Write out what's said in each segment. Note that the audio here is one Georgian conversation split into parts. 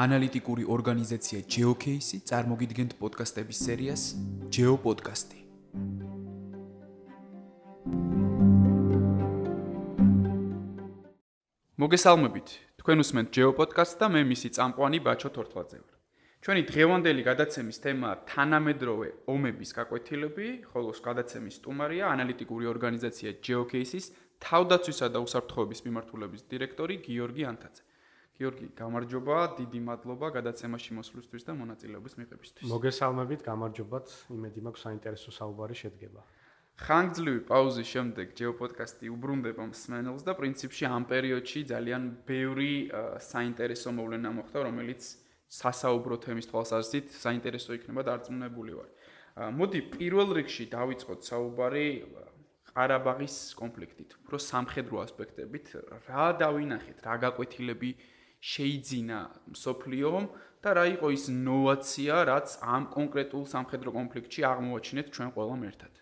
ანალიტიკური ორგანიზაცია GeoCase წარმოგიდგენთ პოდკასტების სერიას GeoPodcast-ი. მოგესალმებით. თქვენ უსმენთ GeoPodcast და მე მისი წამყვანი ბაჩო თორთლაძე ვარ. ჩვენი დღევანდელი გადაცემის თემაა თანამედროვე ომების გაკვეთილები, ხოლო გადაცემის სტუმარია ანალიტიკური ორგანიზაცია GeoCase-ის თავდაცვისა და უსაფრთხოების მიმართულების დირექტორი გიორგი ანთაძე. გიორგი, გამარჯობა, დიდი მადლობა გადაცემაში მოსვლისთვის და მონაწილეობის მიღებისთვის. მოგესალმებით, გამარჯობათ, იმედი მაქვს საინტერესო საუბარი შედგება. ხანგრძლივი პაუზის შემდეგ GeoPodcast-ი უბრუნდება მსმენელს და პრინციპში ამ პერიოდში ძალიან ბევრი საინტერესო მოვლენა მოხდა, რომელიც სასაუბრო თემის თვალსაზრისით საინტერესო იქნება დარწმუნებული ვარ. მოდი პირველ რიგში დავიწყოთ საუბარი ყარაბაღის კონფლიქტით, უფრო სამხედრო ასპექტებით, რა დავინახეთ, რა გაკვეთილები შეიძინა სოფლიომ და რა იყო ის ნოვაცია, რაც ამ კონკრეტულ სამხედრო კონფლიქტში აღმოაჩინეთ ჩვენ ყველამ ერთად.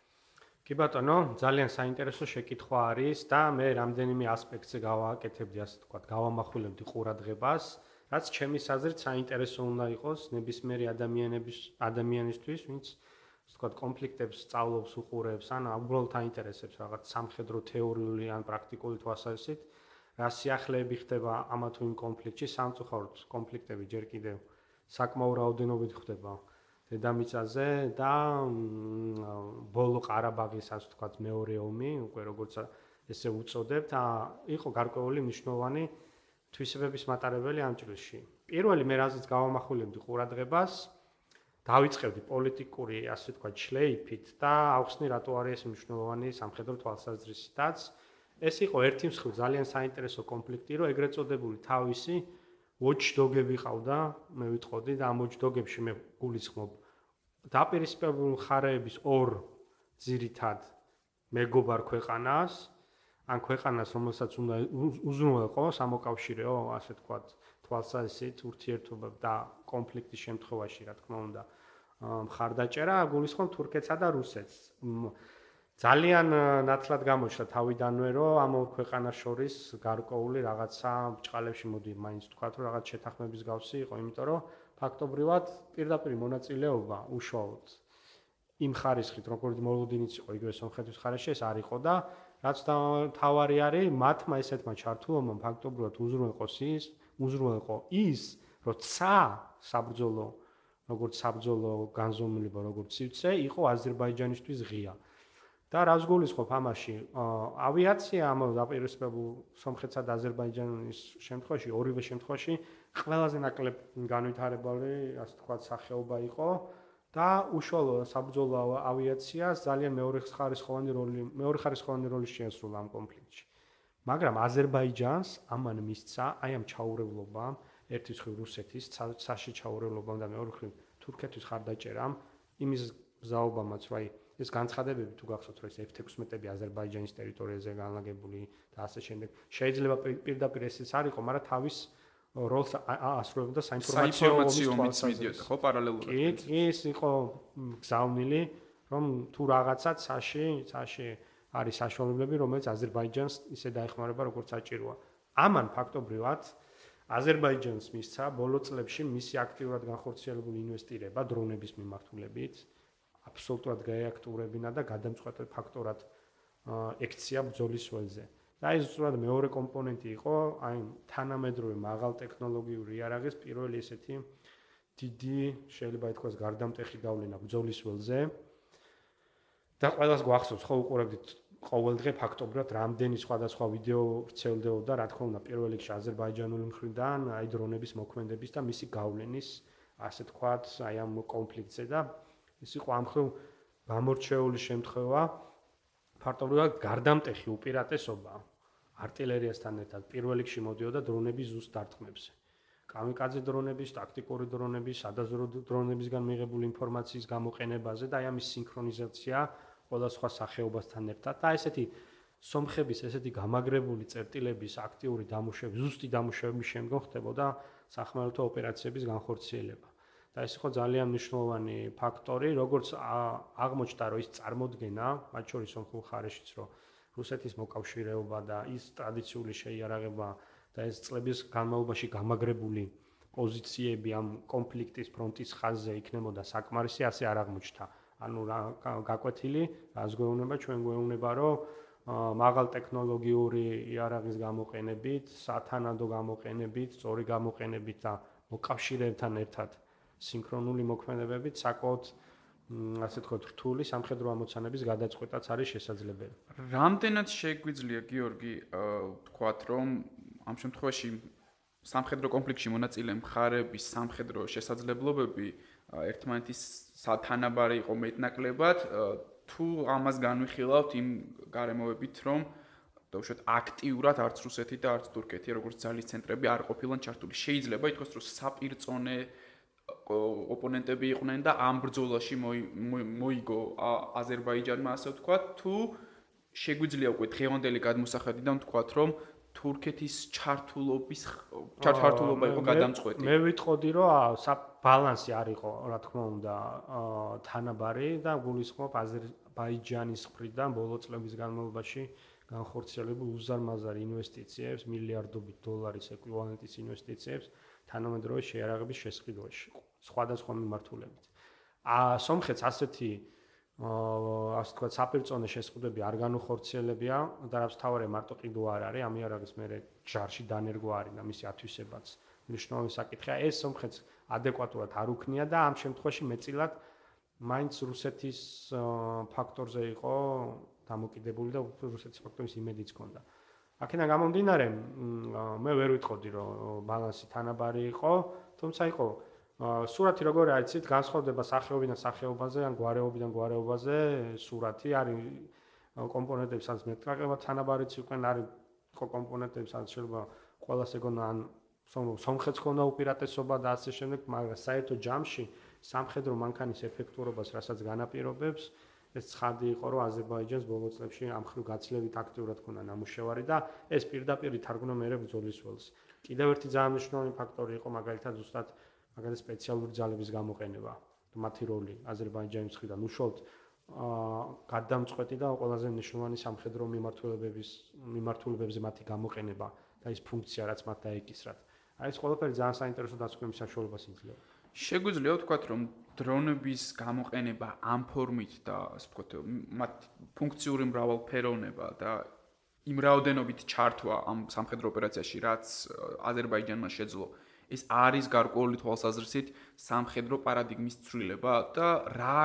კი ბატონო, ძალიან საინტერესო შეკითხვა არის და მე რამდენიმე ასპექტზე გავაკეთებდი, ასე ვთქვათ, გავამახვილებდი ყურადღებას, რაც ჩემი საზრით საინტერესო უნდა იყოს ნებისმიერი ადამიანების ადამიანისთვის, ვინც ვთქვათ, კონფლიქტებს სწავლობს, უყურებს, ან უბრალოდ აინტერესებს რაღაც სამხედრო თეორიული ან პრაქტიკული თვალსაზრისით. რა სიახლეები ხდება ამა თუ იმ კონფლიქტში? სამწუხაროდ კონფლიქტები ჯერ კიდევ საკმაო რაოდენობით ხდება. დედამიწაზე და ბოლო ყარაბაღის ასე ვთქვათ მეორე ომი უკვე როგორც ესე უწოდებთ იყო გარკვეული მნიშვნელოვანი თვისებების მატარებელი ამ ჭრილში პირველი მე რაზეც გავამახვილებდი ყურადღებას დავიწყებდი პოლიტიკური ასე ვთქვათ შლეიფით და ახსნი რატო არის ეს მნიშვნელოვანი სამხედრო თვალსაზრისითაც ეს იყო ერთი მსხვილ ძალიან საინტერესო კონფლიქტი, რომ ეგრეთ წოდებული თავისი watchdog-ები ყავდა, მე ვიტყოდი და ამ watchdog-ებში მე გულისხმობ დაპირისპირებულ ხარეების ორ ძირითად მეგობარ ქვეყანას, ან ქვეყანას, რომელსაც უნდა უზრუნველყო სამოკავშირეო, ასე თქვა, თვალსაზრისით ურთიერთობა და კონფლიქტის შემთხვევაში, რა თქმა უნდა, მხარდაჭერა გულისხმობ თურქეთსა და რუსეთს. ძალიან ნათლად გამოჩნდა თავიდანვე რომ ამ ორ ქვეყანას შორის გარკვეული რაღაცა ბჭყალებში მოდი მაინც თქვა რომ რაღაც შეთანხმების გავსი იყო იმიტომ რომ ფაქტობრივად პირდაპირ მონაწილეობა უშუალოდ იმ ხარისხით როგორც მოლოდინიც იყო იგივე სომხეთის ხარისხი ეს არ იყო და რაც თავარი არის მათმა ესეთმა ჩართულობამ ფაქტობრივად უზრუნველყოს ის უზრუნველყო ის რომ ცა საბრძოლო როგორც საბრძოლო განზომილება როგორც სივრცე იყო აზერბაიჯანისთვის ღია და რას გულისხმობ ამაში? ავიაცია ამ დაპირისპებულ სომხეთსა და აზერბაიჯანის შემთხვევაში, ორივე შემთხვევაში ყველაზე ნაკლებ განვითარებული, ასე თქვა, სახეობა იყო და უშუალო საბრძოლო ავიაციას ძალიან მეორე ხარისხოვანი როლი, მეორე ხარისხოვანი როლი შეასრულა ამ კონფლიქტში. მაგრამ აზერბაიჯანს ამან მისცა აი ამ ჩაურევლობამ, ერთის ხრივ რუსეთის საში ჩაურევლობამ და მეორე ხრივ თურქეთის ხარდაჭერამ იმის ზაობამაც, რომ აი ეს განცხადებები თუ გახსოვთ რომ ეს F-16-ები აზერბაიჯანის ტერიტორიაზე განლაგებული და ასე შემდეგ შეიძლება პირდაპირ ესეც არ იყო, მაგრამ თავის როლს ასრულებდა საინფორმაციო ომის მიდიოდა, ხო, პარალელურად. კი, ეს იყო გზავნილი, რომ თუ რაღაცა ცაში, ცაში არის საშუალებები, რომელიც აზერბაიჯანს ისე დაეხმარება, როგორც საჭიროა. ამან ფაქტობრივად აზერბაიჯანს მისცა ბოლო წლებში მისი აქტიურად განხორციელებული ინვესტირება დრონების მიმართულებით. აბსოლუტურად გაეაქტურებინა და გადამწყვეტ ფაქტორად ექცია ბრძოლის ველზე. და ეს უბრალოდ მეორე კომპონენტი იყო, აი თანამედროვე მაღალ ტექნოლოგიური იარაღის პირველი ესეთი დიდი, შეიძლება ითქვას, გარდამტეხი გავლენა ბრძოლის ველზე. და ყველას გვახსოვს, ხო უყურებდით ყოველდღე ფაქტობრივად რამდენი სხვადასხვა ვიდეო ვრცელდებოდა, რა თქმა უნდა, პირველ რიგში აზერბაიჯანული მხრიდან, აი დრონების მოქმედების და მისი გავლენის, ასე თქვათ, აი ამ კონფლიქტზე და ის იყო ამხრივ გამორჩეული შემთხვევა ფაქტობრივად გარდამტეხი უპირატესობა артиლერიასთან ერთად პირველ რიგში მოდიოდა დრონების ზუსტ დარტყმებზე. კამიკაძე დრონების, ტაქტიკური დრონების, სადაზრო დრონებისგან მიღებული ინფორმაციის გამოყენებაზე და ამის სინქრონიზაცია ყველა სხვა სახეობასთან ერთად და ესეთი სომხების ესეთი გამაგრებული წერტილების აქტიური დამუშევ, ზუსტი დამუშევების შემდგომ ხდებოდა სახმელეთო ოპერაციების განხორციელება. ეს იყო ძალიან მნიშვნელოვანი ფაქტორი, როგორც აღმოჩნდა, რომ ის წარმოქმნა, მათ შორის სომხურ ხარეშიც, რომ რუსეთის მოკავშირეობა და ის ტრადიციული შეიარაღება და ეს წლების განმავლობაში გამაგრებული პოზიციები ამ კონფლიქტის ფრონტის ხაზზე იქნებოდა საკმარისი, ასე არ აღმოჩნდა. ანუ გაკვეთილი, რას გვეუბნება ჩვენ გვეუბნება, რომ მაღალ ტექნოლოგიური იარაღის გამოყენებით, სათანადო გამოყენებით, სწორი გამოყენებით და მოკავშირეებთან ერთად სინქრონული მოქმედებებით საკოთ ასე თქვა რთული სამხედრო ამოცანების გადაწყვეტაც არის შესაძლებელი. რამდენად შეგვიძლია გიორგი თქვათ რომ ამ შემთხვევაში სამხედრო კონფლიქტში მონაწილე მხარების სამხედრო შესაძლებლობები ერთმანეთის სათანაბარი იყო მეტნაკლებად თუ ამას განვიხილავთ იმ გარემოებით რომ დაუშვათ აქტიურად არც რუსეთი და არც თურქეთი როგორც ძალის ცენტრები არ ყოფილან ჩართული შეიძლება ითქვას რომ საპირწონე ოპონენტები იყვნენ და ამ ბრძოლაში მოიგო აზერბაიჯანმა ასე ვთქვათ თუ შეგვიძლია უკვე დღევანდელი გადმოსახედიდან ვთქვათ რომ თურქეთის ჩართულობის ჩართულობა იყო გადამწყვეტი. მე ვიტყოდი რომ ბალანსი არ იყო, რა თქმა უნდა, თანაბარი და გულისხმობ აზერბაიჯანის მხრიდან ბოლო წლების განმავლობაში განხორციელებულ უზარმაზარ ინვესტიციებს, მილიარდობით დოლარის ეკვივალენტის ინვესტიციებს თანამედროვე შეარაღების შესყიდვაში, სხვადასხვა მიმართულებით. აა სომხეთს ასეთი ასე თქვა საპირწონე შესყიდვები არ განუხორციელებია და რაც თავარი მარტო ყიდო არ არის ამ იარაღის მერე ჯარში დანერგვა არის და მისი ათვისებაც მნიშვნელოვანი საკითხია ეს სომხეთს ადეკვატურად არ უქნია და ამ შემთხვევაში მეწილად მაინც რუსეთის ფაქტორზე იყო დამოკიდებული და რუსეთის ფაქტორის იმედიც ჰქონდა აქედან გამომდინარე მე ვერ ვიტყოდი რომ ბალანსი თანაბარი იყო თუმცა იყო სურათი როგორ არის იცით განსხვავდება სახეობიდან სახეობაზე ან გვარეობიდან გვარეობაზე სურათი არის კომპონენტები სადაც მეტყაკება თანაბარიც იყვნენ არის კომპონენტები სადაც შეიძლება ყოველას ეგონა ან სომხეთს ქონდა უპირატესობა და ასე შემდეგ მაგრამ საერთო ჯამში სამხედრო მანქანის ეფექტურობას რასაც განაპირობებს ეს ცხადი იყო რომ აზერბაიჯანს ბოლო წლებში ამ ხრივ გაცილებით აქტიურად ქონდა ნამუშევარი და ეს პირდაპირ ითარგმნა მეორე ბრძოლის ველს კიდევ ერთი ძალიან მნიშვნელოვანი ფაქტორი იყო მაგალითად ზუსტად მაგალითად სპეციალური ძალების გამოყენება და მათი როლი აზერბაიჯანის მხრიდან უშუალოდ აა გადამწყვეტი და ყველაზე მნიშვნელოვანი სამხედრო მიმართულებების მიმართულებებზე მათი გამოყენება და ის ფუნქცია რაც მათ დაეკისრათ. აი ეს ყველაფერი ძალიან საინტერესო დასკვნების საშუალებას იძლევა. შეგვიძლია ვთქვათ რომ დრონების გამოყენება ამ ფორმით და ასე ვთქვათ მათ ფუნქციური მრავალფეროვნება და იმ რაოდენობით ჩართვა ამ სამხედრო ოპერაციაში რაც აზერბაიჯანმა შეძლო ეს არის გარკვეული თვალსაზრისით სამხედრო პარადიგმის ცვლილება და რა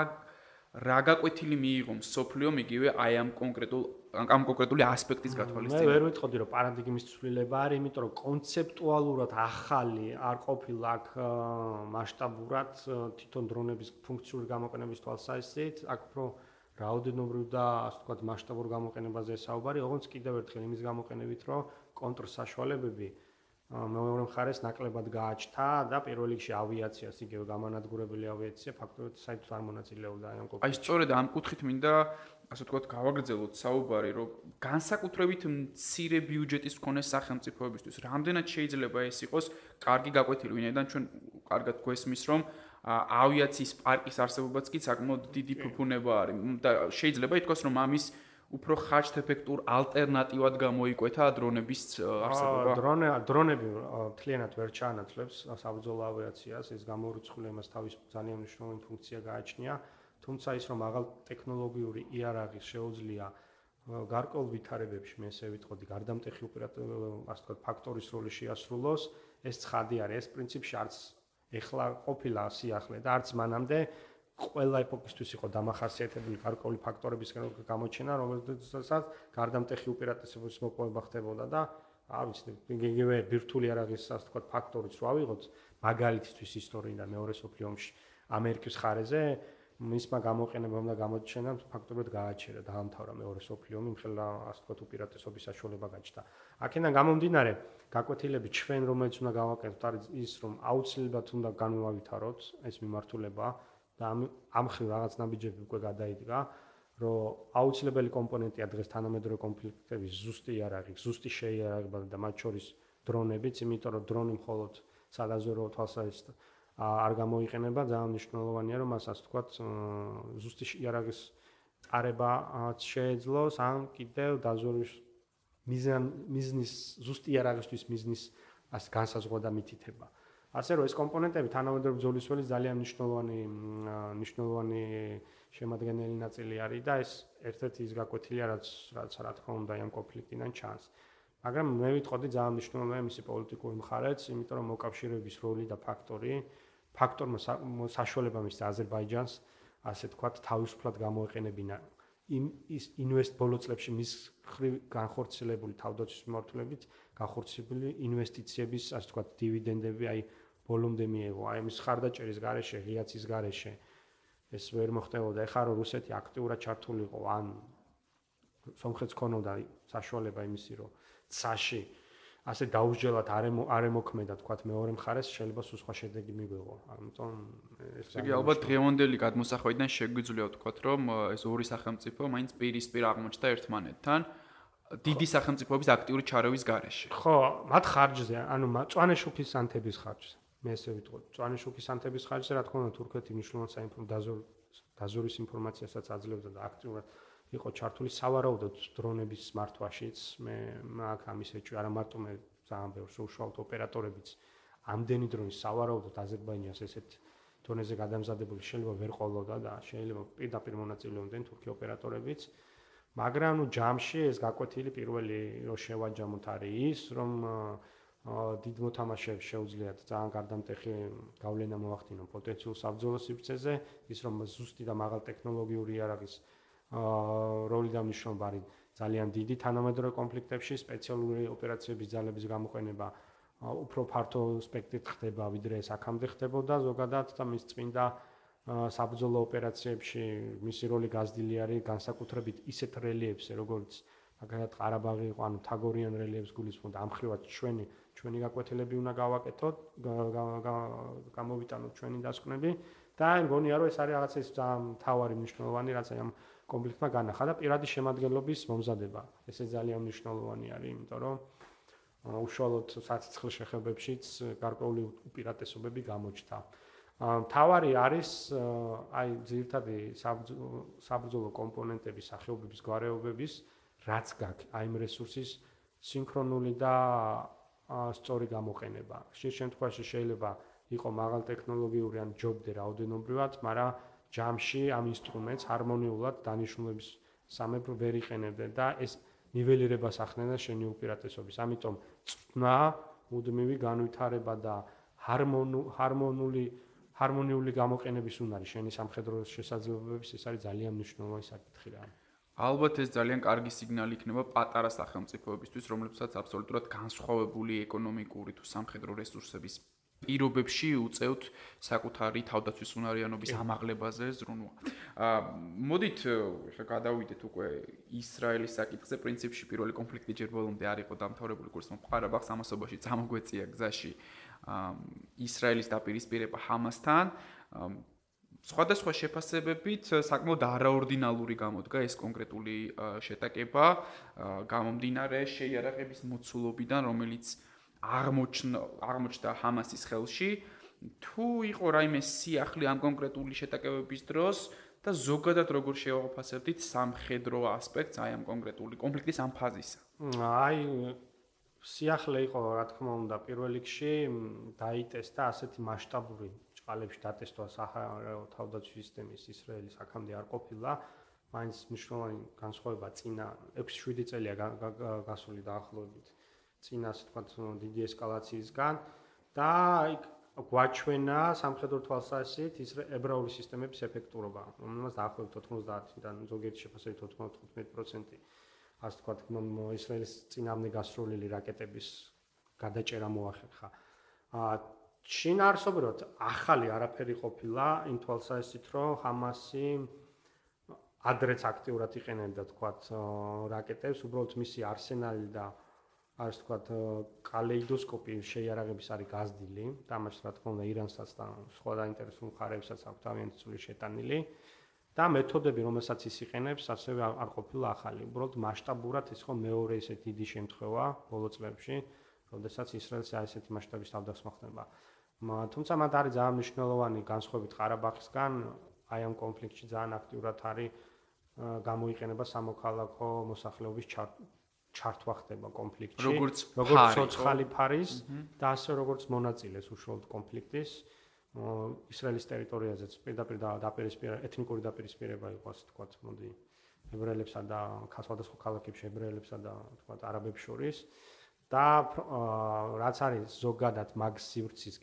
რა გაკვეთილი მიიღო სოფლიო მიგივე აი ამ კონკრეტულ ამ კონკრეტული ასპექტის გათვალისწინებით. მე ვერ ვიტყოდი რომ პარადიგმის ცვლილება არის, იმიტომ რომ კონცეპტუალურად ახალი არ ყოფილა აქ მასშტაბურად თვითონ დრონების ფუნქციური გამოყენების თვალსაზრისით, აქ უფრო რაოდენობრივ და ასე ვთქვათ მასშტაბურ გამოყენებაზე საუბარი, ოღონდ კიდევ ერთხელ იმის გამოყენებით, რომ კონტრსაშუალებები მეორე მხარეს ნაკლებად გააჩთა და პირველ რიგში ავიაციას იგივე გამანადგურებელი ავიაცია ფაქტობრივად საერთოდ არ მონაწილეობდა ამ კონფლიქტში. აი სწორედ ამ კუთხით მინდა ასე ვთქვათ გავაგრძელოთ საუბარი, რომ განსაკუთრებით მცირე ბიუჯეტის მქონე სახელმწიფოებისთვის რამდენად შეიძლება ეს იყოს კარგი გაკვეთილი, ვინაიდან ჩვენ კარგად გვესმის, რომ ავიაციის პარკის არსებობაც კი საკმაოდ დიდი ფუფუნება არის და შეიძლება ითქვას, რომ ამის უფრო ხარჯ-ეფექტურ ალტერნატივად გამოიკვეთა დრონების არსებობა. დრონე დრონები მთლიანად ვერ ჩაანაცვლებს საბრძოლო ავიაციას, ეს გამორიცხული მას თავის ძალიან მნიშვნელოვანი ფუნქცია გააჩნია, თუმცა ის რომ აღალ ტექნოლოგიური იარაღის შეუძლია გარკვეულ ვითარებებში მე ესე ვიტყოდი, გარდამტეხი ოპერატიული ასე ვთქვათ ფაქტორის როლი შეასრულოს, ეს ცხადი არის, ეს პრინციპში არც ეხლა ყოფილა სიახლე და არც მანამდე ყველა ეპოქისთვის იყო დამახასიათებელი გარკვეული ფაქტორების გამოჩენა, რომელთაც გარდამტეხი უპირატესობის მოპოვება ხდებოდა და არ ვიცი, იგივე ვირტუალი არაღის ასე თქვა ფაქტორიც რო ავიღოთ მაგალითისთვის ისტორიიდან მეორე სოფლიო ომში ამერიკის ხარეზე მისმა გამოყენებამ და გამოჩენამ ფაქტობრივად გააჩერა დაამთავრა მეორე სოფლიო ომი, მხელა ასე თქვა უპირატესობის საშუალება გაჩნდა. აქედან გამომდინარე, გაკვეთილები ჩვენ რომელიც უნდა გავაკეთოთ არის ის რომ აუცილებლად უნდა განვავითაროთ ეს მიმართულება და ამ ამ ხრივ რაღაც ნაბიჯები უკვე გადაიდგა, რომ აუცილებელი კომპონენტია დღეს თანამედროვე კონფლიქტების ზუსტი იარაღი, ზუსტი შეიარაღება და მათ შორის დრონებიც, იმიტომ რომ დრონი მხოლოდ სადაზვერვო თვალსაზრისით არ გამოიყენება, ძალიან მნიშვნელოვანია რომ მას ასე ვთქვათ, ზუსტი იარაღის წარებაც შეეძლოს, ან კიდევ დაზვერვის მიზნის ზუსტი იარაღისთვის მიზნის ას განსაზღვრა და მითითება. ასე რომ ეს კომპონენტები თანამედროვე ბრძოლის ველის ძალიან მნიშვნელოვანი მნიშვნელოვანი შემადგენელი ნაწილი არის და ეს ერთ-ერთი ის გაკვეთილია რაც რაც რა თქმა უნდა ამ კონფლიქტიდან ჩანს. მაგრამ მე ვიტყოდი ძალიან მნიშვნელოვანია მისი პოლიტიკური მხარეც, იმიტომ რომ მოკავშირეების როლი და ფაქტორი ფაქტორმა საშუალება მის აზერბაიჯანს ასე თქვათ თავისუფლად გამოეყენებინა იმ ის ინვესტ ბოლო წლებში მის ხრივ განხორციელებული თავდაცვის მიმართულებით განხორციელებული ინვესტიციების ასე თქვათ დივიდენდები აი ბოლომდე მიიღო აი მის ხარდაჭერის გარეშე ღიაცის გარეშე ეს ვერ მოხდებოდა ეხლა რომ რუსეთი აქტიურად ჩართულიყო ან სომხეთს ქონოდა საშუალება იმისი რომ ცაში ასე დაუსჯელად არ არ ემოქმედა თქვა მეორე მხარეს შეიძლება სულ სხვა შედეგი მიგვიღო. ამიტომ ეს იგი ალბათ დღევანდელი გადმოსახვედიდან შეგვიძლია თქვა რომ ეს ორი სახელმწიფო მაინც პირისპირ აღმოჩნდა ერთმანეთთან დიდი სახელმწიფოების აქტიური ჩარევის გარეშე. ხო, მათ ხარჯზე, ანუ წვანეშუქის ანთების ხარჯზე. მე ესე ვიტყოდი, წვანეშუქის ანთების ხარჯზე, რა თქმა უნდა, თურქეთი მნიშვნელოვან საინფორმაციო დაზორის ინფორმაციასაც აძლევდა და აქტიურად იყო ჩართული. სავარაუდოდ დრონების მართვაშიც მე მაგ ამის ეჭვი არა მარტო მე ძალიან ბევრ უშუალოდ ოპერატორებიც ამდენი დრონის სავარაუდოდ აზერბაიჯანს ესეთ დონეზე გადამზადებული შეიძლება ვერ ყოლოდა და შეიძლება პირდაპირ მონაწილეობდნენ თურქი ოპერატორებიც. მაგრამ ნუ ჯამში ეს გაკვეთილი პირველი რო შევაჯამოთ არის ის რომ დიდ მოთამაშეებს შეუძლიათ ძალიან გარდამტეხი გავლენა მოახდინონ პოტენციურ საბრძოლო სივრცეზე ის რომ ზუსტი და მაღალ ტექნოლოგიური იარაღის როლი და მნიშვნელობა არის ძალიან დიდი თანამედროვე კონფლიქტებში სპეციალური ოპერაციების ძალების გამოყენება უფრო ფართო სპექტრით ხდება ვიდრე საქამდე ხდებოდა ზოგადად და მის წმინდა საბრძოლო ოპერაციებში მისი როლი გაზრდილი არის განსაკუთრებით ისეთ რელიეფზე როგორც მაგალითად ყარაბაღი იყო ანუ თაგორიან რელიეფს გულისხმობდა ამ ხრივად ჩვენი ჩვენი გაკვეთილები უნდა გავაკეთოთ გამოვიტანოთ ჩვენი დასკვნები და აი მგონია რომ ეს არის რაღაცა ის ძალიან თავარი მნიშვნელოვანი რაც აი ამ კონფლიქტმა განახა და პირადი შემადგენლობის მომზადება. ესე ძალიან მნიშვნელოვანი არის, იმიტომ რომ უშუალოდ საცეცხლ შეხებებშიც გარკვეული უპირატესობები გამოჩნდა. თავარი არის აი ძირთადი საბრძოლო კომპონენტების სახეობების გვარეობების რაც გაქვს აი ამ რესურსის სინქრონული და სწორი გამოყენება. შეიძლება შემთხვევაში შეიძლება იყო მაღალ ტექნოლოგიური ან ჯობდე რაოდენობრივად, მაგრამ ჯამში ამ ინსტრუმენტს ჰარმონიულად დანიშნულების სამეფო ვერ იყენებდნენ და ეს ნიველირებას ახდენდა შენი უპირატესობის. ამიტომ წნა, მუდმივი განვითარება და ჰარმონული ჰარმონიული გამოყენების უნარი შენი სამხედრო შესაძლებლობების ეს არის ძალიან მნიშვნელოვანი საკითხი რა. ალბათ ეს ძალიან კარგი სიგნალი იქნება პატარა სახელმწიფოებისთვის, რომლებსაც აბსოლუტურად განსხვავებული ეკონომიკური თუ სამხედრო რესურსების პირობებში უწევთ საკუთარი თავდაცვის უნარიანობის ამაღლებაზე ზრუნვა. აა მოდით ხა გადავიდეთ უკვე ისრაელის საკითხზე, პრინციპში პირველი კონფლიქტი ჯერ ბოლომდე არ იყო დამთავრებული, კურს მომყარაბახს ამასობაში წამოგვეწია გზაში აა ისრაელის დაპირისპირება ჰამასთან. სხვადასხვა შეფასებებით საკმაოდ არაორდინალური გამოდგა ეს კონკრეტული შეტაკება. გამომდინარე შეიარაღების მოცულობიდან, რომელიც აღმოჩნდა აღმოჩნდა ჰამასის ხელში. თუ იყო რაიმე სიახლე ამ კონკრეტული შეტაკებების დროს და ზოგადად როგორ შევაფასებდით სამხედრო ასპექტს აი ამ კონკრეტული კონფლიქტის ამ ფაზისა? აი სიახლე იყო რა თქმა უნდა პირველ რიგში დაიტესტა ასეთი მასშტაბური ჭყალებში დატესტვა საჰარო თავდაცვის სისტემის ისრაელის აქამდე არ ყოფილა. მაინც მნიშვნელოვანი განსხვავება წინა 6-7 წელია გასული დაახლოებით წინა ასე თქვა დიდი ესკალაციისგან. და აი გვაჩვენა სამხედრო თვალსაზრისით ის ებრაული სისტემების ეფექტურობა, რომელსაც დაახლოებით 90-დან ზოგიერთი შეფასებით 95% ასე თქვა ისრაელის წინამდე გასროლილი რაკეტების გადაჭერა მოახერხა. აა შინაარსობრივად ახალი არაფერი ყოფილა იმ თვალსაზრისით, რომ ჰამასი ადრეც აქტიურად იყენებდა თქვა რაკეტებს, უბრალოდ მისი არსენალი და არის თქვა კალეიდოსკოპი შეიარაღების არის გაზრდილი. და მას რა თქმა უნდა ირანსაც და სხვა დაინტერესებულ მხარეებსაც აქვს თავიანთი წული შეტანილი. და მეთოდები რომელსაც ის იყენებს ასევე არ ყოფილა ახალი. უბრალოდ მასშტაბურად ის ხო მეორე ესე დიდი შემთხვევა ბოლო წლებში როდესაც ისრაელს აი ესეთი მასშტაბის თავდასხმა ხდება თუმცა მათ არის ძალიან მნიშვნელოვანი განსხვავებით ყარაბაღისგან. აი ამ კონფლიქტში ძალიან აქტიურად არის გამოიყენება სამოქალაქო მოსახლეობის ჩართვა ხდება კონფლიქტში, როგორც როგორც ცოცხალი ფარის და ასე როგორც მონაწილეს უშუალოდ კონფლიქტის. ისრაელის ტერიტორიაზეც პირდაპირ დაპირისპირება ეთნიკური დაპირისპირება იყო ასე თქვა, მოდი ებრაელებსა და სხვადასხვა ქალაქებში ებრაელებსა და თქვა არაბებს შორის და რაც არის ზოგადად მაგ სივრცის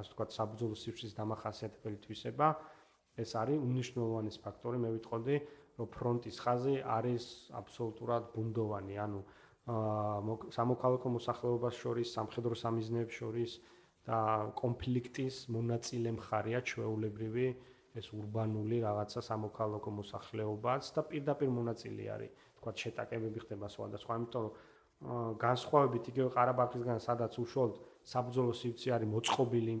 ასე თქვა საბრძოლო სივრცის დამახასიათებელი თვისება ეს არის უნიშნულოვანი ფაქტორი. მე ვიტყოდი რომ ფრონტის ხაზი არის აბსოლუტურად ბუნდოვანი ანუ სამოქალაქო მოსახლეობას შორის სამხედრო სამიზნეებს შორის და კონფლიქტის მონაწილე მხარეა ჩვეულებრივი ეს урბანული რაღაცა სამოქალაქო მოსახლეობაც და პირდაპირ მონაწილე არის. თქვა შეტაკებები ხდება სხვადასხვა იმიტომ რომ განსხვავებით იგივე ყარაბაღისგან სადაც უშუალოდ საბრძოლო სივრცე არის მოწყობილი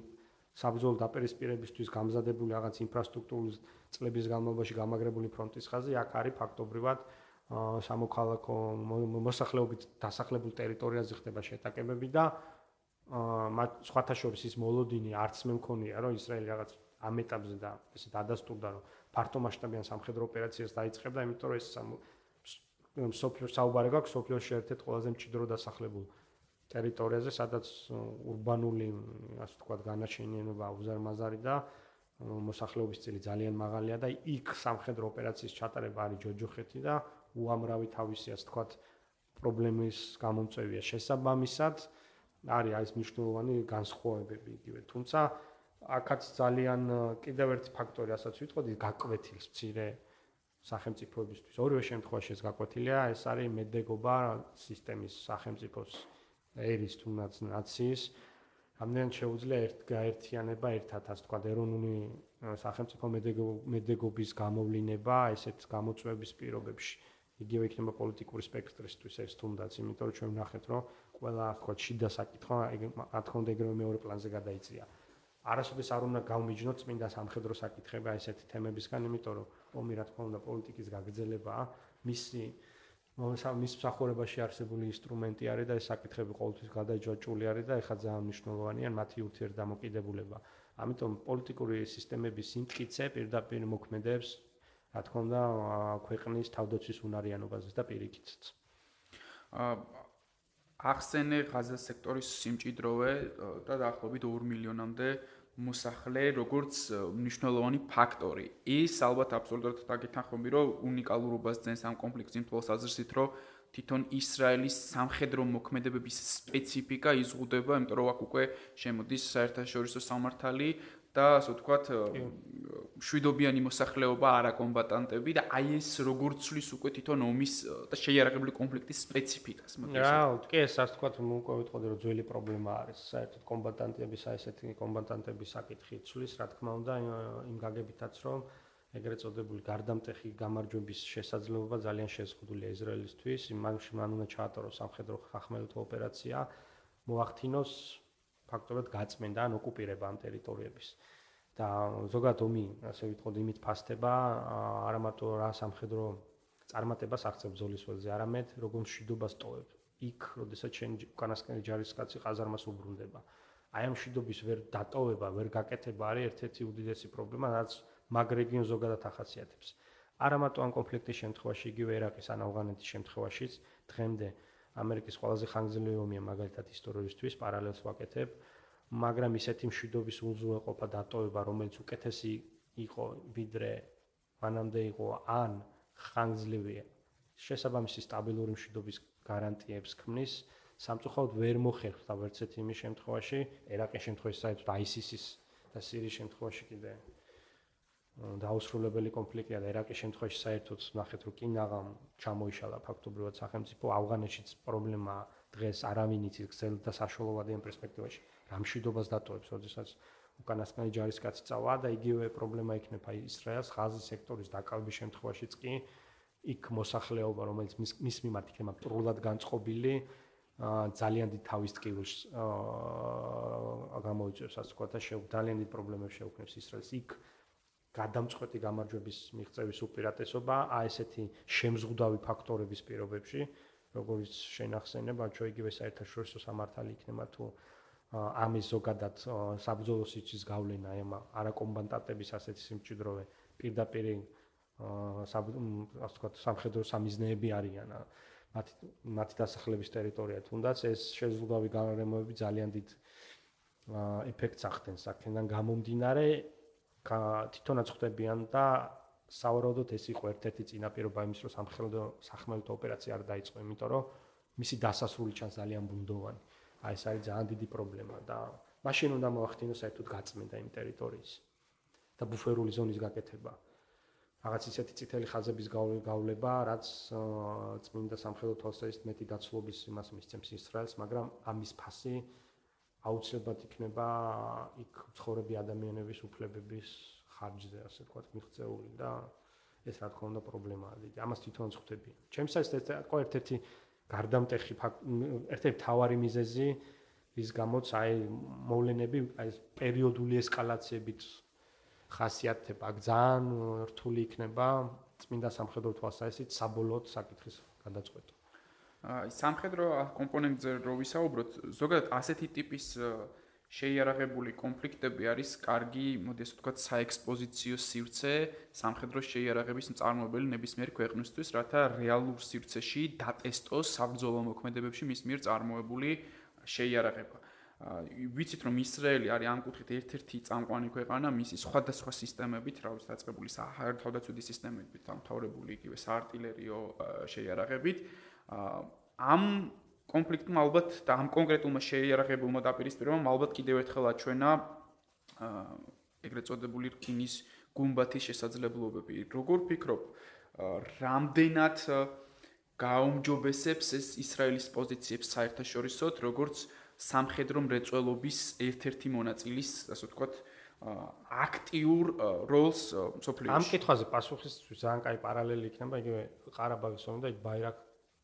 საბრძოლო დაპირისპირებისთვის გამზადებული რაღაც ინფრასტრუქტურის წლების განმავლობაში გამაგრებული ფრონტის ხაზი აქ არის ფაქტობრივად სამოქალაქო მოსახლეობით დასახლებულ ტერიტორიაზე ხდება შეტაკებები და მათ სხვათა შორის ის მოლოდინი არც მე მქონია რომ ისრაელი რაღაც ამ ეტაპზე და ესე დადასტურდა რომ ფართო მასშტაბიან სამხედრო ოპერაციას დაიწყებდა იმიტომ რომ ეს სოფლიო საუბარი გაქვს სოფლიოში ერთ-ერთ ყველაზე მჭიდრო დასახლებულ ტერიტორიაზე, სადაც урბანული, ასე ვთქვათ, განაჩენიანობა უზარმაზარი და მოსახლეობის წილი ძალიან მაღალია და იქ სამხედრო ოპერაციის ჩატარება არის ჯოჯოხეთი და უამრავი თავისი, ასე ვთქვათ, პრობლემის გამომწვევია შესაბამისად. არის აი ეს მნიშვნელოვანი განსხვავებები იგივე. თუმცა აქაც ძალიან კიდევ ერთი ფაქტორი, ასაც ვიტყოდი, გაკვეთილს მცირე სახელმწიფოებისთვის. ორივე შემთხვევაში ეს გაკვეთილია, ეს არის მედეგობა სისტემის სახელმწიფოს ერის თუნდაც ნაციის. ამდენ შეუძლია ერთ გაერთიანება ერთად? ასე თქვა ეროვნული სახელმწიფო მედეგობის გამოვლინება ესეთ გამოწვევების პირობებში. იგივე იქნება პოლიტიკური სპექტრისთვის ეს თუნდაც იმიტომ რომ ჩვენ ვნახეთ რომ ყველა ასე შიდა საკითხვა რა თქმა უნდა ეგრევე მეორე პლანზე გადაიწია. არასოდეს არ უნდა გავმიჯნოთ წმინდა სამხედრო საკითხები ესეთი თემებისგან იმიტომ რომ ომი რა თქმა უნდა პოლიტიკის გაგრძელებაა მისი მის მსახურებაში არსებული ინსტრუმენტი არის და ეს საკითხები ყოველთვის გადაჯვაჭული არის და ეხლა ძალიან მნიშვნელოვანია მათი ურთიერთდამოკიდებულება. ამიტომ პოლიტიკური სისტემების სიმტკიცე პირდაპირ მოქმედებს, რა თქმა უნდა, ქვეყნის თავდაცვის უნარიანობაზე და პირიქითაც. აა ახსენე ღაზა სექტორის სიმჭიდროვე და დაახლოებით 2 მილიონამდე მოსახლე როგორც მნიშვნელოვანი ფაქტორი. ის ალბათ აბსოლუტურად დაგეთანხმები, რომ უნიკალურობას ძენს ამ კონფლიქტის იმ თვალსაზრისით, რომ თვითონ ისრაელის სამხედრო მოქმედებების სპეციფიკა იზღუდება, იმიტომ რომ აქ უკვე შემოდის საერთაშორისო სამართალი და ასე ვთქვათ შვიდობიანი მოსახლეობა არაკომბატანტები და აი ეს როგორც ცვლის უკვე თვითონ ომის და შეიარაღებული კონფლიქტის სპეციფიკას მოდი რა კი ეს ასე ვთქვათ უკვე ვიტყოდი რომ ძველი პრობლემა არის. საერთოდ კომბატანტების აი ესეთი კომბატანტების საკითხი ცვლის რა თქმა უნდა იმ გაგებითაც რომ ეგრეთ წოდებული გარდამტეხი გამარჯვების შესაძლებლობა ძალიან შეზღუდულია ისრაელისთვის იმაში მან უნდა ჩაატაროს სამხედრო ხახმელეთო ოპერაცია. მოახდინოს ფაქტობრივად გაწმენდა ან ოკუპირება ამ ტერიტორიების. და ზოგადად ომი ასე ვიტყოდ იმით ფასდება არა მარტო რა სამხედრო წარმატებას აღწევ ბრძოლის ველზე არამედ როგორ მშვიდობას ტოვებ იქ როდესაც შენ უკანასკნელი ჯარისკაცი ყაზარმას უბრუნდება. აი ამ მშვიდობის ვერ დატოვება ვერ გაკეთება არის ერთ-ერთი უდიდესი პრობლემა რაც მაგ რეგიონს ზოგადად ახასიათებს. არა მარტო ამ კონფლიქტის შემთხვევაში იგივე ერაყის ან ავღანეთის შემთხვევაშიც დღემდე ამერიკის ყველაზე ხანგრძლივი ომია მაგალითად ისტორიისთვის პარალელს ვაკეთებ მაგრამ ისეთი მშვიდობის უზრუნველყოფა დატოვება რომელიც უკეთესი იყო ვიდრე მანამდე იყო ან ხანგრძლივია შესაბამისი სტაბილური მშვიდობის გარანტიებს ქმნის სამწუხაროდ ვერ მოხერხდა ვერცეთ იმის შემთხვევაში ერაყის შემთხვევაში საერთოდ ISIS-ის და სირიის შემთხვევაში კიდე დაუსრულებელი კონფლიქტია და ერაყის შემთხვევაში საერთოდ ნახეთ რომ კინაღამ ჩამოიშალა ფაქტობრივად სახელმწიფო ავღანეთშიც პრობლემა დღეს არავინ იცის ქსელ და საშუალებადიან პერსპექტივაში. რამშვიდობას დატოვებს როდესაც უკანასკნელი ჯარისკაცი წავა და იგივე პრობლემა იქნება ისრაელს ღაზის სექტორის დაკავების შემთხვევაშიც კი იქ მოსახლეობა რომელიც მის მიმართ იქნება პრულად განწყობილი ძალიან დიდ თავის ტკივილს აა გამოიწევს ასე ვთქვა და შევ ძალიან დიდ პრობლემებს შეუქმნებს ისრაელს იქ გადამწყვეტი გამარჯვების მიღწევის უპირატესობა აი ესეთი შემზღუდავი ფაქტორების პირობებში როგორც შენახსენება ჩვენ იგივე საერთაშორისო სამართალი იქნება თუ ამის ზოგადად საბრძოლო სიჩის გავლენა ემა არაკომბატანტების ასეთი სიმჭიდროვე პირდაპირ ასე ვთქვათ სამხედრო სამიზნეები არიან მათი მათი დასახლების ტერიტორია თუნდაც ეს შეზღუდავი გარემოები ძალიან დიდ ეფექტს ახდენს აქედან გამომდინარე თვითონაც ხვდებიან და სავარაუდოდ ეს იყო ერთ-ერთი წინაპირობა იმის რომ სამხედრო სახმელეთო ოპერაცია არ დაიწყო იმიტომ რომ მისი დასასრული ჩანს ძალიან ბუნდოვანი. აი ეს არის ძალიან დიდი პრობლემა და მაშინ უნდა მოახდინოს საერთოდ გაწმენდა იმ ტერიტორიის და ბუფერული ზონის გაკეთება. რაღაც ისეთი წითელი ხაზების გავლება რაც წმინდა სამხედრო თვალსაზრისით მეტი დაცლობის იმას მისცემს ისრაელს მაგრამ ამის ფასი აუცილებლად იქნება იქ ცხოვრები ადამიანების უფლებების ხარჯზე, ასე ვთქვათ, მიღწეული და ეს რა თქმა უნდა პრობლემაა. ამას თვითონ ხვდები. ჩემსაც ეს ყო ერთ-ერთი გარდამტეხი ერთ-ერთი თავარი მიზეზი რის გამოც აი მოვლენები აი პერიოდული ესკალაციებით ხასიათდება, ძალიან რთული იქნება წმინდა სამხედრო თვალსაზრისით საბოლოოდ საკითხის გადაწყვეტა. აი სამხედრო კომპონენტზე რო ვისაუბროთ, ზოგადად ასეთი ტიპის შეიარაღებული კონფლიქტები არის კარგი, მოდი ასე ვთქვათ, საექსპოზიციო სივრცე სამხედრო შეიარაღების მწარმოებელი ნებისმიერ ქვეყნისთვის, რათა რეალურ სივრცეში დატესტოს საბრძოლო მოქმედებებში მის მიერ წარმოებული შეიარაღება. ვიცით რომ ისრაელი არის ამ კუთხით ერთ-ერთი წამყვანი ქვეყანა მისი სხვადასხვა სისტემებით, რა ვიცი, დაწყებული საერთაშორისო სისტემებით, დამთავრებული იგივე საარტილერიო შეიარაღებით. ამ კონფლიქტმა ალბათ და ამ კონკრეტულმა შეიარაღებულმა დაპირისპირებამ ალბათ კიდევ ერთხელ აჩვენა ეგრეთ წოდებული რკინის გუმბათის შესაძლებლობები. როგორ ფიქრობ, რამდენად გაუმჯობესებს ეს ისრაელის პოზიციებს საერთაშორისოდ, როგორც სამხედრო მრეწველობის ერთ-ერთი მონაწილის, ასე ვთქვათ, აქტიურ როლს სოფლიოში. ამ კითხვაზე პასუხისთვის ძალიან კაი პარალელი იქნება იგივე ყარაბაღის ომი და იქ ბაირაკ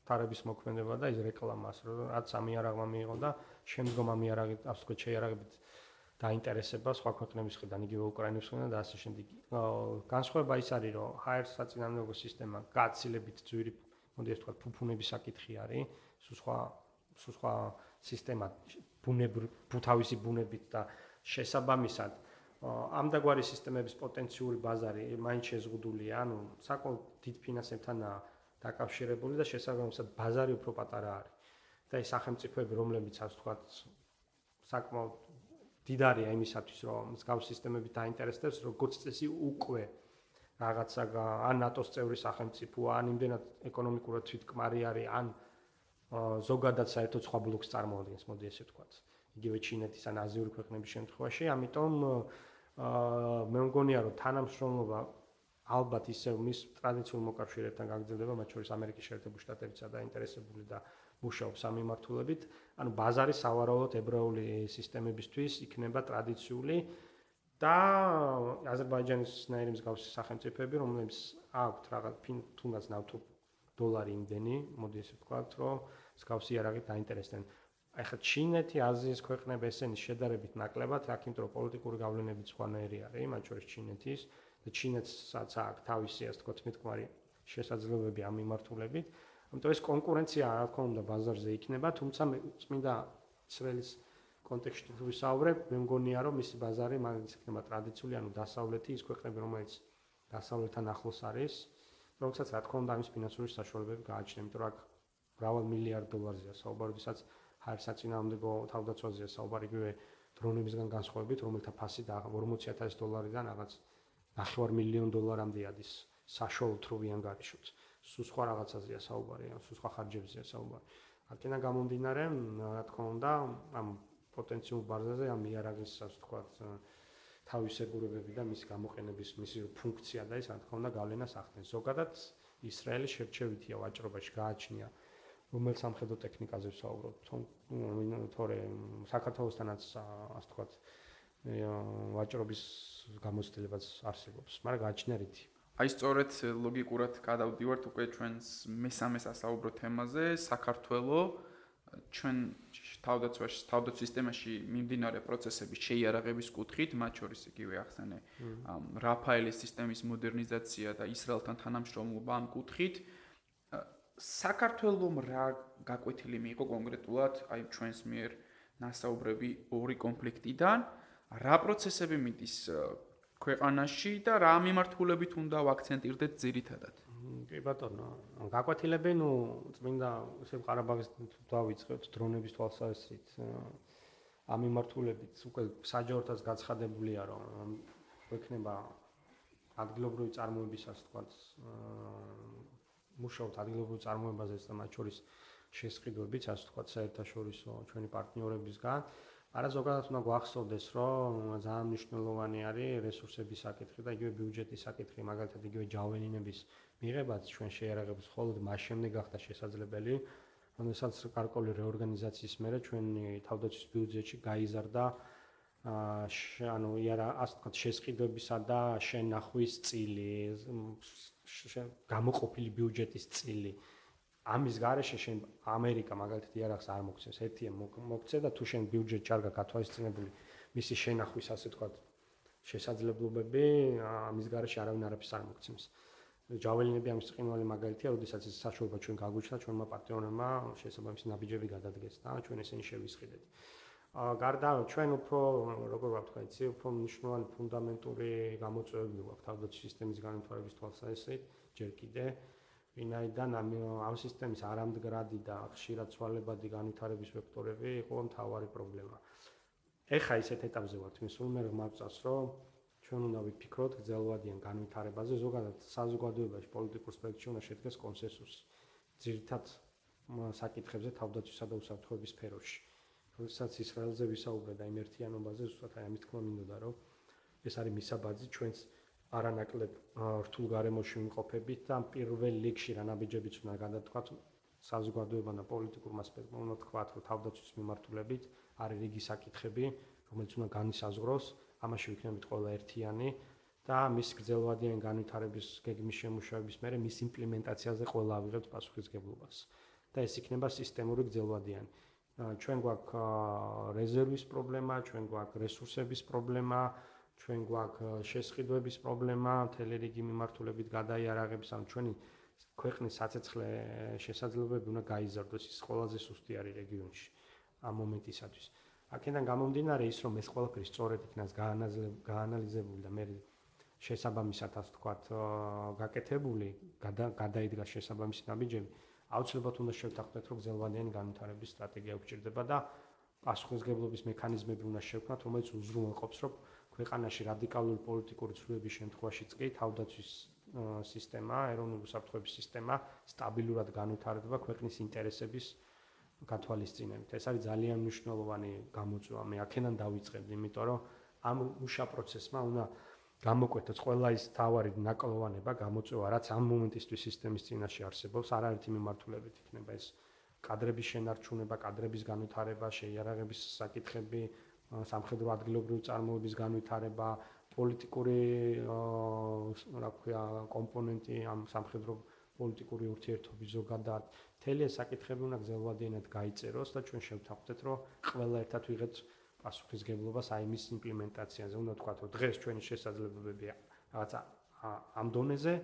თარების მოქმედება და ის რეკლამას, რაც ამიარაღმა მიიღო და შემდგომ ამიარაღით, ასე ვთქვათ, შეიარაღებით დაინტერესება სხვა ქვეყნების მხრიდან, იგივე უკრაინის მხრიდან და ასე შემდეგ. განსხვავება ის არის, რომ ჰაერს საწინააღმდეგო სისტემა გაცილებით ძვირი, მოდი ასე ვთქვათ, ფუფუნების საკითხი არის, სულ სხვა სულ სხვა სისტემა ბუნებრივ ფუთავისი ბუნებით და შესაბამისად ამ დაგვარი სისტემების პოტენციური ბაზარი მაინც შეზღუდულია, ანუ საკმაოდ დიდ ფინანსებთანაა დაკავშირებული და შესაბამისად ბაზარი უფრო პატარა არის. და ეს სახელმწიფოები, რომლებიც ასე ვთქვათ, საკმაოდ დიდარია იმისათვის, რომ მსგავს სისტემებით დაინტერესდეს, როგორც წესი უკვე რაღაცა ან ნატოს წევრი სახელმწიფო, ან იმდენად ეკონომიკურად თვითკმარი არის, ან ზოგადად საერთოდ სხვა ბლოკს წარმოადგენს, მოდი ესე ვთქვათ. იგივე ჩინეთის ან აზიური ქვეყნების შემთხვევაში, ამიტომ აა მე მგონია, რომ თანამშრომლობა ალბათ ისევ მის ტრადიციულ მოკავშირეებთან გაგრძელდება, მათ შორის ამერიკის შეერთებული შტატებიცა დაინტერესებული და მუშაობს ამ მიმართულებით. ანუ ბაზარი სავარაუდოდ ებრაული სისტემებისთვის იქნება ტრადიციული და აზერბაიჯანის ნაირი მსგავსი სახელმწიფოები, რომლებიც აქვთ რაღაც თუნდაც ნავთო დოლარი იმდენი, მოდი ესე ვთქვათ, რომ მსგავსი იარაღით დაინტერესდნენ. აი ხა ჩინეთი, აზიის ქვეყნები ესენი შედარებით ნაკლებად, აქ იმიტომ რომ პოლიტიკური გავლენები სხვანაირი არის, მათ შორის ჩინეთის და ჩინეთსაც აქვს თავისი ასე თქო თვითკმარი შესაძლებლობები ამ მიმართულებით. ამიტომ ეს კონკურენცია რა თქმა უნდა ბაზარზე იქნება, თუმცა წმინდა ისრაელის კონტექსტში თუ ვისაუბრებ, მე მგონია რომ მისი ბაზარი მაგის იქნება ტრადიციული, ანუ დასავლეთი ის ქვეყნები, რომელიც დასავლეთთან ახლოს არის, რომელსაც რა თქმა უნდა ამის ფინანსური საშუალებები გააჩნია, იმიტომ რომ აქ მრავალ მილიარდ დოლარზეა საუბარი, ვისაც ჰაერსაწინააღმდეგო თავდაცვაზეა საუბარი, იგივე დრონებისგან განსხვავებით, რომელთა ფასი და 40000 დოლარიდან რაღაც 9 მილიონ დოლარამდე ადის საშუალო თროვიან გარიშოთ. სულ სხვა რაღაცაზეა საუბარი, ან სულ სხვა ხარჯებზეა საუბარი. აქედან გამომდინარე, რა თქმა უნდა, ამ პოტენციურ ბაზაზე ამ იარაღის, ასე ვთქვათ, თავისებურებები და მის გამოყენების მისი ფუნქცია და ეს რა თქმა უნდა გავლენას ახდენს. ზოგადად ისრაელი შერჩევითია ვაჭრობაში გააჩნია რომელ სამხედრო ტექნიკაზე ვსაუბრობ. თორე საქართველოსთანაც ასე ვთქვათ, ვაჭრობის გამოცდილებაც არსებობს, მაგრამ გააჩნიათ. აი სწორედ ლოგიკურად გადავდივართ უკვე ჩვენს მესამე სასაუბრო თემაზე, საქართველოს ჩვენ თავდაცვაში, თავდაცვის სისტემაში მიმდინარე პროცესების შეიარაღების კუთხით, მათ შორის იგივე ახსენე რაფაელის სისტემის მოდერნიზაცია და ისრაელთან თანამშრომლობა ამ კუთხით. საქართველოს რა გაკვეთილი მიიღო კონკრეტულად აი ჩვენს მიერ ნასაუბრები ორი კონფლიქტიდან რა პროცესები მიდის ქვეყანაში და რა მიმართულებით უნდა ვაქცენტირდეთ ძირითადად? კი ბატონო, გაკვეთილები, ну, წმინდა ისე ყარაბაღის დავიწყეთ დრონების თვალსაზრისით. ამ მიმართულებით უკვე საჯავრთაც გაცხადებულია, რომ ექნება ადგილობრივი წარმოებისას თქვათ, მუშაობთ ადგილობრივ წარმოებაზე და მათ შორის შესყიდვებიც, ასე თქვათ, საერთაშორისო ჩვენი პარტნიორებისგან. არა ზოგადად უნდა გვახსოვდეს, რომ ძალიან მნიშვნელოვანი არის რესურსების საკითხი და იგივე ბიუჯეტის საკითხი, მაგალითად იგივე ჯავენინების მიღებაც ჩვენ შეერაღებს მხოლოდ მას შემდეგ გახდა შესაძლებელი, როდესაც გარკვეული რეორგანიზაციის მერე ჩვენი თავდაცვის ბიუჯეტში გაიზარდა ანუ იარა ასე ვთქვათ შესყიდვებისა და შენახვის წილი, გამოყოფილი ბიუჯეტის წილი. ამის garaშე შენ ამერიკა მაგალითად იარაღს არ მოგცემს ერთია მოგცე და თუ შენ ბიუჯეტი არ გაკათვალისწინებული მისი შენახვის ასე თქვა შესაძლებლობები ამის garaშე არავინ არაფერს არ მოგცემს. ჯაველინები ამის წინვალი მაგალითია როდესაც ეს საშუალება ჩვენ გაგვიჩნდა ჩვენმა პარტნიორებმა შესაძლებელი ნაბიჯები გადადგეს და ჩვენ ესენი შევისყიდეთ ა გარდა ჩვენ უფრო როგორ ვთქვა იცი უფრო მნიშვნელოვანი ფუნდამენტური გამოწვევები გვაქვს თავდაცვის სისტემის განვითარების თვალსაზრისით ჯერ კიდე ვინაიდან ამ ამ სისტემის არამდგრადი და ხშირად ცვალებადი განვითარების ვექტორები იყო მთავარი პრობლემა. ეხა ისეთ ეტაპზე ვართ, მე სულ მე მოგწას, რომ ჩვენ უნდა ვიფიქროთ გრძელვადიან განვითარებაზე, ზოგადად საზოგადოებაში პოლიტიკურ სპექტრში უნდა შედგეს კონსენსუსი. ძირითად საკითხებზე თავდაცვისა და უსაფრთხოების სფეროში. როდესაც ისრაელზე ვისაუბრე და იმ ერთიანობაზე, ზუსტად აი ამით თქმა მინდოდა, რომ ეს არის მისაბაძი ჩვენს არანაკლებ რთულ გარემოში ვიმყოფებით და პირველ ლიგში რა ნაბიჯებიც უნდა გადათქვათ საზოგადოება და პოლიტიკურმა სპექტრმა უნდა თქვათ რომ თავდაცვის მიმართულებით არის რიგი საკითხები რომელიც უნდა განისაზღვროს. ამაში ვიქნებით ყველა ერთიანი და მის გრძელვადიან განვითარების გეგმის შემუშავების მერე მის იმპლემენტაციაზე ყველა ავიღებთ პასუხისგებლობას. და ეს იქნება სისტემური გრძელვადიანი. ჩვენ გვაქვს რეზერვის პრობლემა ჩვენ გვაქვს რესურსების პრობლემა ჩვენ გვაქვს შესყიდვების პრობლემა, თელერიგი მიმართულებით გადაიარაღებს ამ ჩვენი ქვეყნის საცეცხლე შესაძლებლობები უნდა გაიზარდოს ის ყველაზე სუსტი არის რეგიონში ამ მომენტისათვის. აქედან გამომდინარე ის რომ ეს ყველაფერი სწორედ იქნას გაანალიზებული და მე შესაბამისად ასე ვთქვათ გაკეთებული, გადაიდგა შესაბამისი ნაბიჯები, აუცილებლად უნდა შევთანხმდეთ რომ გზელვადიანი განვითარების სტრატეგია უჭირდება და პასუხისგებლობის მექანიზმები უნდა შევქმნათ, რომელიც უზრუნველყოფს რომ ქვეყანაში რადიკალური პოლიტიკური ცვლილებების შემთხვევაშიც კი თავდაცვის სისტემა, ეროვნული საფრთხების სისტემა სტაბილურად განვითარდება ქვეყნის ინტერესების გათვალისწინებით. ეს არის ძალიან მნიშვნელოვანი გამოწვევა. მე აქედან დავიწყებ, იმიტომ რომ ამ უშა პროცესმა უნდა გამოკვეთოს ყველა ის თავარი ნაკლოვანება, გამოწვევა, რაც ამ მომენტისთვის სისტემის წინაშე არსებობს, არაერთი მიმართულებით იქნება ეს კადრების შენარჩუნება, კადრების განვითარება, შეიარაღების საკითხები, სამხედრო ადგილობრივი წარმოების განვითარება, პოლიტიკური რა ქვია კომპონენტი ამ სამხედრო პოლიტიკური ურთიერთობის ზოგადად, მთელი ეს საკითხები უნდა გზელვადიანად გაიწეროს და ჩვენ შევთანხმდეთ, რომ ყველა ერთად ვიღეთ პასუხისგებლობას აი მის იმპლემენტაციაზე. უნდა თქვა, რომ დღეს ჩვენი შესაძლებლობები რაღაცა ამ დონეზე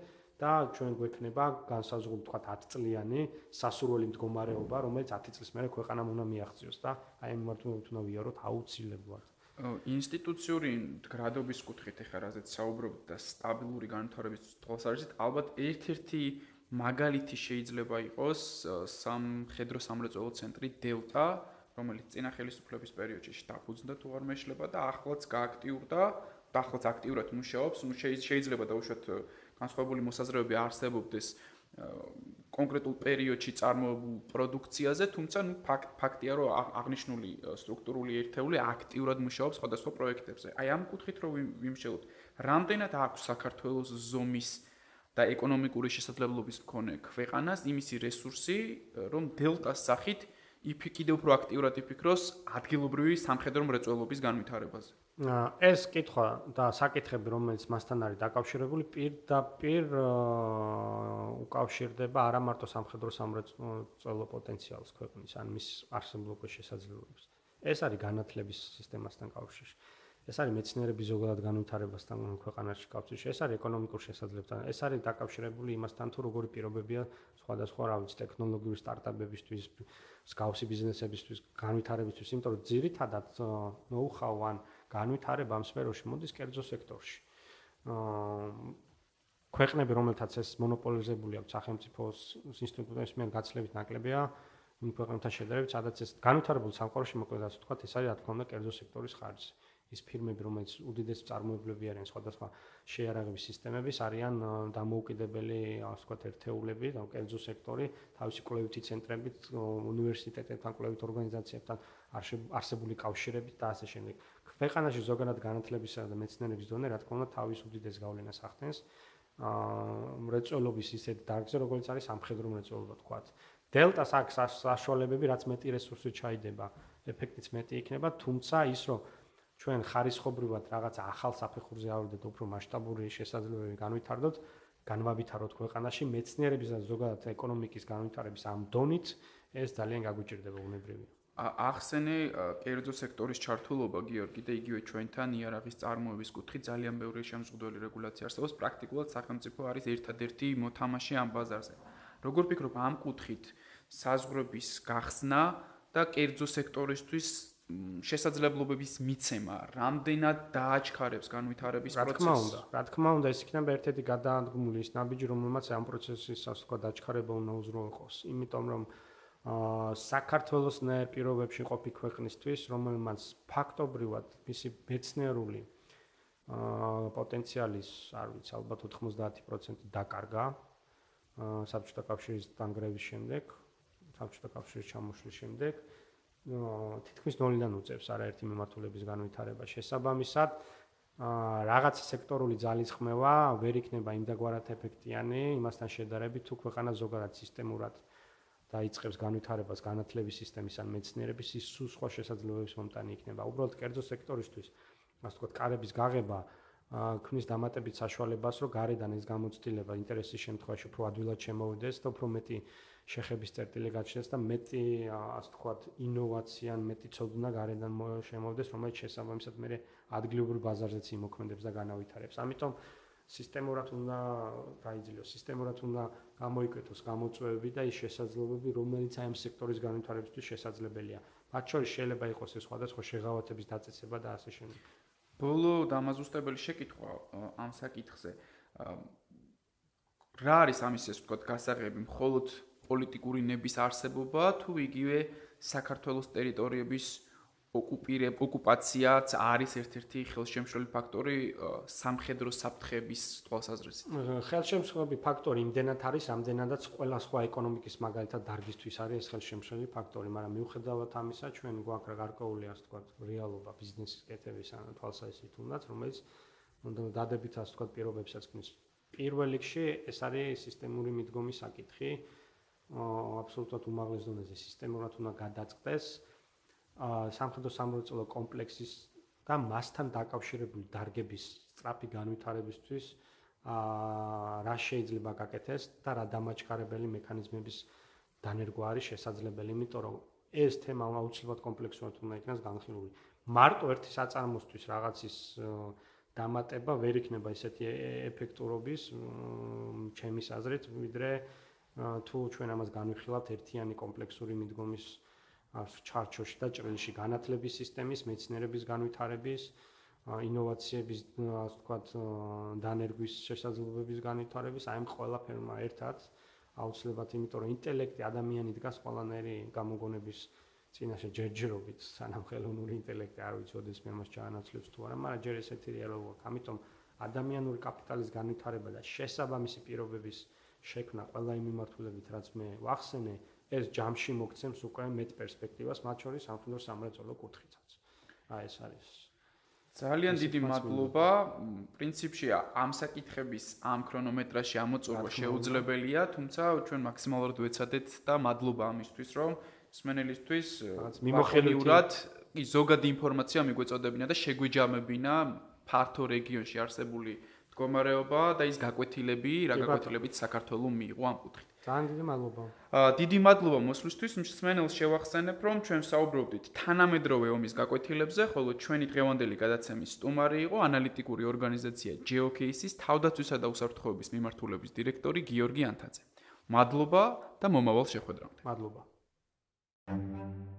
და ჩვენ გვექნება განსაზღვრული თქვა 10 წლიანი სასურველი მდგომარეობა, რომელიც 10 წლის მერე ქვეყანამ უნდა მიაღწიოს და აი ამ მართლობთ უნდა ვიაროთ აუცილებლად. ინსტიტუციური გრადობის კუთხით ეხლა რაზეც საუბრობთ და სტაბილური განვითარების თვალსაზრისით, ალბათ ერთ-ერთი მაგალითი შეიძლება იყოს სამხედრო სამრეწველო ცენტრი დელტა, რომელიც წინა ხელისუფლების პერიოდში დაფუძნდა თუ არ მეშლება და ახლაც გააქტიურდა, და ახლაც აქტიურად მუშაობს, შეიძლება დაუშვათ განსხვავებული მოსაზრებები არსებობდეს კონკრეტულ პერიოდში წარმოებულ პროდუქციაზე, თუმცა ნუ ფაქტია, რომ აღნიშნული სტრუქტურული ერთეული აქტიურად მუშაობს სხვადასხვა პროექტებზე. აი ამ კუთხით რომ ვიმშელოთ, რამდენად აქვს საქართველოს ზომის და ეკონომიკური შესაძლებლობის მქონე ქვეყანას იმისი რესურსი, რომ დელტას სახით იფიქიდე უფრო აქტიურად იფიქროს ადგილობრივი სამხედრო მრეწველობის განვითარებაზე. ეს კითხვა და საკითხები, რომელიც მასთან არის დაკავშირებული, პირდაპირ უკავშირდება არა მარტო სამხედრო სამრეწველო პოტენციალს ქვეყნის, ან მის არსებობის შესაძლებლობებს. ეს არის განათლების სისტემასთან კავშირში. ეს არის მეცნიერების ზოგადად განვითარებასთან ქვეყანაში კავშირში. ეს არის ეკონომიკურ შესაძლებლობთან. ეს არის დაკავშირებული იმასთან, თუ როგორი პირობებია სხვადასხვა, რა ვიცი, ტექნოლოგიური სტარტაპებისთვის, სკაუსი ბიზნესებისთვის, განვითარებისთვის, იმიტომ რომ ძირითადად ნოუ-ჰაუ ან განვითარება ამ სფეროში მოდის კერძო სექტორში. აა ქვეყნები, რომელთაც ეს მონოპოლიზებული აქვს სახელმწიფოს ინსტიტუტების მიერ გაცლებით ნაკლებია, იმ ქვეყნებთან შედარებით, სადაც ეს განვითარებულ სამყაროში მოკლედ ასე ვთქვათ, ეს არის რა თქმა უნდა კერძო სექტორის ხარჯი. ის ფირმები, რომელიც უდიდეს წარმოებლები არიან სხვადასხვა შეარაღების სისტემების, არიან დამოუკიდებელი, ასე ვთქვათ, ერთეულები, და კერძო სექტორი, თავისი კვლევითი ცენტრებით, უნივერსიტეტებთან, კვლევით ორგანიზაციებთან არსებული კავშირებით და ასე შემდეგ. ქვეყანაში ზოგადად განათლებისა და მეცნიერების დონე, რა თქმა უნდა, თავის უდიდეს გავლენას ახდენს. აა მრეწველობის ისეთ დარგზე, როგორც არის სამხედრო მრეწველობა, თქვათ. დელტას აქვს საშუალებები, რაც მეტი რესურსი ჩაიდება, ეფექტიც მეტი იქნება, თუმცა ის რომ ჩვენ ხარისხობრივად რაღაც ახალ საფეხურზე ავიდეთ, უფრო მასშტაბური შესაძლებლობები განვითარდოთ, განვავითაროთ ქვეყანაში მეცნიერების და ზოგადად ეკონომიკის განვითარების ამ დონით, ეს ძალიან გაგვიჭირდება უნებრივია. ახსენე კერძო სექტორის ჩართულობა გიორგი და იგივე ჩვენთან იარაღის წარმოების კუთხით ძალიან ბევრი შემზღუდველი რეგულაცია არსებობს პრაქტიკულად სახელმწიფო არის ერთადერთი მოთამაშე ამ ბაზარზე როგორ ფიქრობ ამ კუთხით საზღვრების გახსნა და კერძო სექტორისთვის შესაძლებლობების მიცემა რამდენად დააჩქარებს განვითარების პროცესს? რა თქმა უნდა, რა თქმა უნდა, ეს იქნება ერთ-ერთი გადაადგმული ის ნაბიჯი, რომელმაც ამ პროცესის ასე ვთქვათ, დაჩქარება უნდა უზრუნველყოს. იმიტომ რომ აა საქართველოს ნაერ პირობებში ყოფი ქვეყნისთვის, რომელმაც ფაქტობრივად მისი მეცნიერული აა პოტენციალის, არ ვიცი, ალბათ 90% დაკარგა აა საბჭოთა კავშირის დანგრევის შემდეგ, საბჭოთა კავშირის ჩამოშლის შემდეგ, აა თითქმის ნოლიდან უწევს არაერთი მიმართულების განვითარება. შესაბამისად აა რაღაც სექტორული ძალისხმევა ვერ იქნება იმდაგვარად ეფექტიანი იმასთან შედარებით თუ ქვეყანა ზოგადად სისტემურად დაიწყებს განვითარებას განათლების სისტემის ან მეცნიერების ის სულ სხვა შესაძლებლობების მომტანი იქნება. უბრალოდ კერძო სექტორისთვის ასე ვთქვათ კარების გაღება ქმნის დამატებით საშუალებას რომ გარედან ეს გამოცდილება ინტერესის შემთხვევაში უფრო ადვილად შემოვიდეს და უფრო მეტი შეხების წერტილი გაჩნდეს და მეტი ასე ვთქვათ ინოვაციან მეტი ცოდნა გარედან შემოვიდეს რომელიც შესაბამისად მე ადგილობრივ ბაზარზეც იმოქმედებს და განავითარებს. ამიტომ სისტემურად უნდა გაიძლიოს სისტემურად უნდა გამოიკვეთოს გამოწვევები და ის შესაძლებლობები რომელიც აი ამ სექტორის განვითარებისთვის შესაძლებელია. მათ შორის შეიძლება იყოს ეს სხვადასხვა შეღავათების დაწესება და ასე შემდეგ. ბოლო დამაზუსტებელი შეკითხვა ამ საკითხზე. რა არის ამის ეს ვთქვათ გასაღები მხოლოდ პოლიტიკური ნების არსებობა თუ იგივე საქართველოს ტერიტორიების ოკუპირებ ოკუპაციაც არის ერთ-ერთი ხელშემშლელი ფაქტორი სამხედრო საფრთხების თვალსაზრისით. ხელშემშლელი ფაქტორი იმდენად არის, ამდენადაც ყველა სხვა ეკონომიკის მაგალითად დარგისთვის არის ეს ხელშემშლელი ფაქტორი, მაგრამ მიუხედავად ამისა, ჩვენ გვაქვს გარკვეული ასე ვთქვათ რეალობა ბიზნესის კეთების ან თვალსაზრისით უნდაც, რომელიც დადებით ასე ვთქვათ პირობებსაც ქმნის. პირველ რიგში ეს არის სისტემური მიდგომის საკითხი. აბსოლუტურად უმაღლეს დონეზე სისტემურად უნდა გადაწყდეს სამრეწველო კომპლექსის და მასთან დაკავშირებული დარგების სწრაფი განვითარებისთვის რა შეიძლება გაკეთდეს და რა დამაჩქარებელი მექანიზმების დანერგვა არის შესაძლებელი, იმიტომ რომ ეს თემა აუცილებლად კომპლექსურად უნდა იქნას განხილული. მარტო ერთი საწარმოსთვის რაღაცის დამატება ვერ იქნება ისეთი ეფექტურობის ჩემის აზრით, ვიდრე თუ ჩვენ ამას განვიხილავთ ერთიანი კომპლექსური მიდგომის ჩარჩოში და ჭრილში განათლების სისტემის, მეცნიერების განვითარების, ინოვაციების, ასე ვთქვათ, დანერგვის შესაძლებლობების განვითარების, აი ამ ყველაფერმა ერთად აუცილებლად, იმიტომ რომ ინტელექტი ადამიანი დგას ყველანაირი გამოგონების წინაშე ჯერჯერობით, სანამ ხელოვნური ინტელექტი არ ვიცი, ოდეს მე მას ჩაანაცვლებს თუ არა, მაგრამ ჯერ ესეთი რეალობა, ამიტომ ადამიანური კაპიტალის განვითარება და შესაბამისი პირობების შექმნა ყველა იმ მიმართულებით, რაც მე ვახსენე, ეს ჯამში მოგცემს უკვე მეტ პერსპექტივას, მათ შორის სამხედრო სამრეწველო კუთხითაც. აი ეს არის. ძალიან დიდი მადლობა. პრინციპში ამ საკითხების ამ ქრონომეტრაში ამოწურვა შეუძლებელია, თუმცა ჩვენ მაქსიმალურად ვეცადეთ და მადლობა ამისთვის, რომ სმენელისთვის მიმოხილებლად კი ზოგადი ინფორმაცია მიგვეწოდებინა და შეგვიჯამებინა ფართო რეგიონში არსებული მდგომარეობა და ის გაკვეთილები, რა გაკვეთილებიც საქართველოს მიიღო ამ კუთხით. ძალიან დიდი მადლობა. აა დიდი მადლობა მოსვლისთვის. მსმენელს შევახსენებ, რომ ჩვენ საუბრობდით თანამედროვე ომის გაკვეთილებზე, ხოლო ჩვენი დღევანდელი გადაცემის სტუმარი იყო ანალიტიკური ორგანიზაცია GeoCase-ის თავდაცვისა და უსაფრთხოების მიმართულების დირექტორი გიორგი ანთაძე. მადლობა და მომავალ შეხვედრამდე. მადლობა. Thank you.